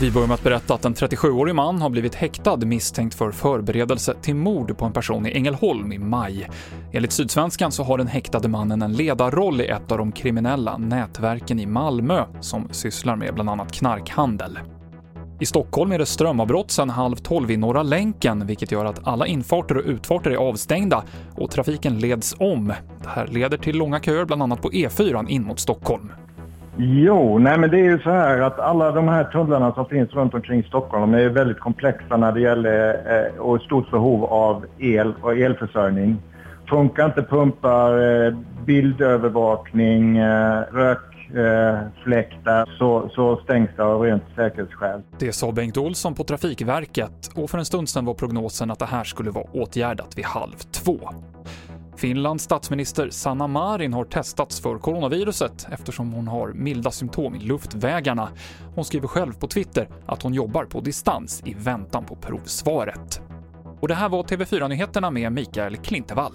Vi börjar med att berätta att en 37-årig man har blivit häktad misstänkt för förberedelse till mord på en person i Ängelholm i maj. Enligt Sydsvenskan så har den häktade mannen en ledarroll i ett av de kriminella nätverken i Malmö som sysslar med bland annat knarkhandel. I Stockholm är det strömavbrott sedan halv tolv i Norra länken, vilket gör att alla infarter och utfarter är avstängda och trafiken leds om. Det här leder till långa köer, bland annat på E4 in mot Stockholm. Jo, nej men det är ju så här att alla de här tunnlarna som finns runt omkring Stockholm är väldigt komplexa när det gäller eh, och stort behov av el och elförsörjning. Funkar inte pumpar, eh, bildövervakning, eh, rökfläktar eh, så, så stängs det av rent säkerhetsskäl. Det sa Bengt Olsson på Trafikverket och för en stund sedan var prognosen att det här skulle vara åtgärdat vid halv två. Finlands statsminister Sanna Marin har testats för coronaviruset eftersom hon har milda symptom i luftvägarna. Hon skriver själv på Twitter att hon jobbar på distans i väntan på provsvaret. Och det här var TV4-nyheterna med Mikael Klintevall.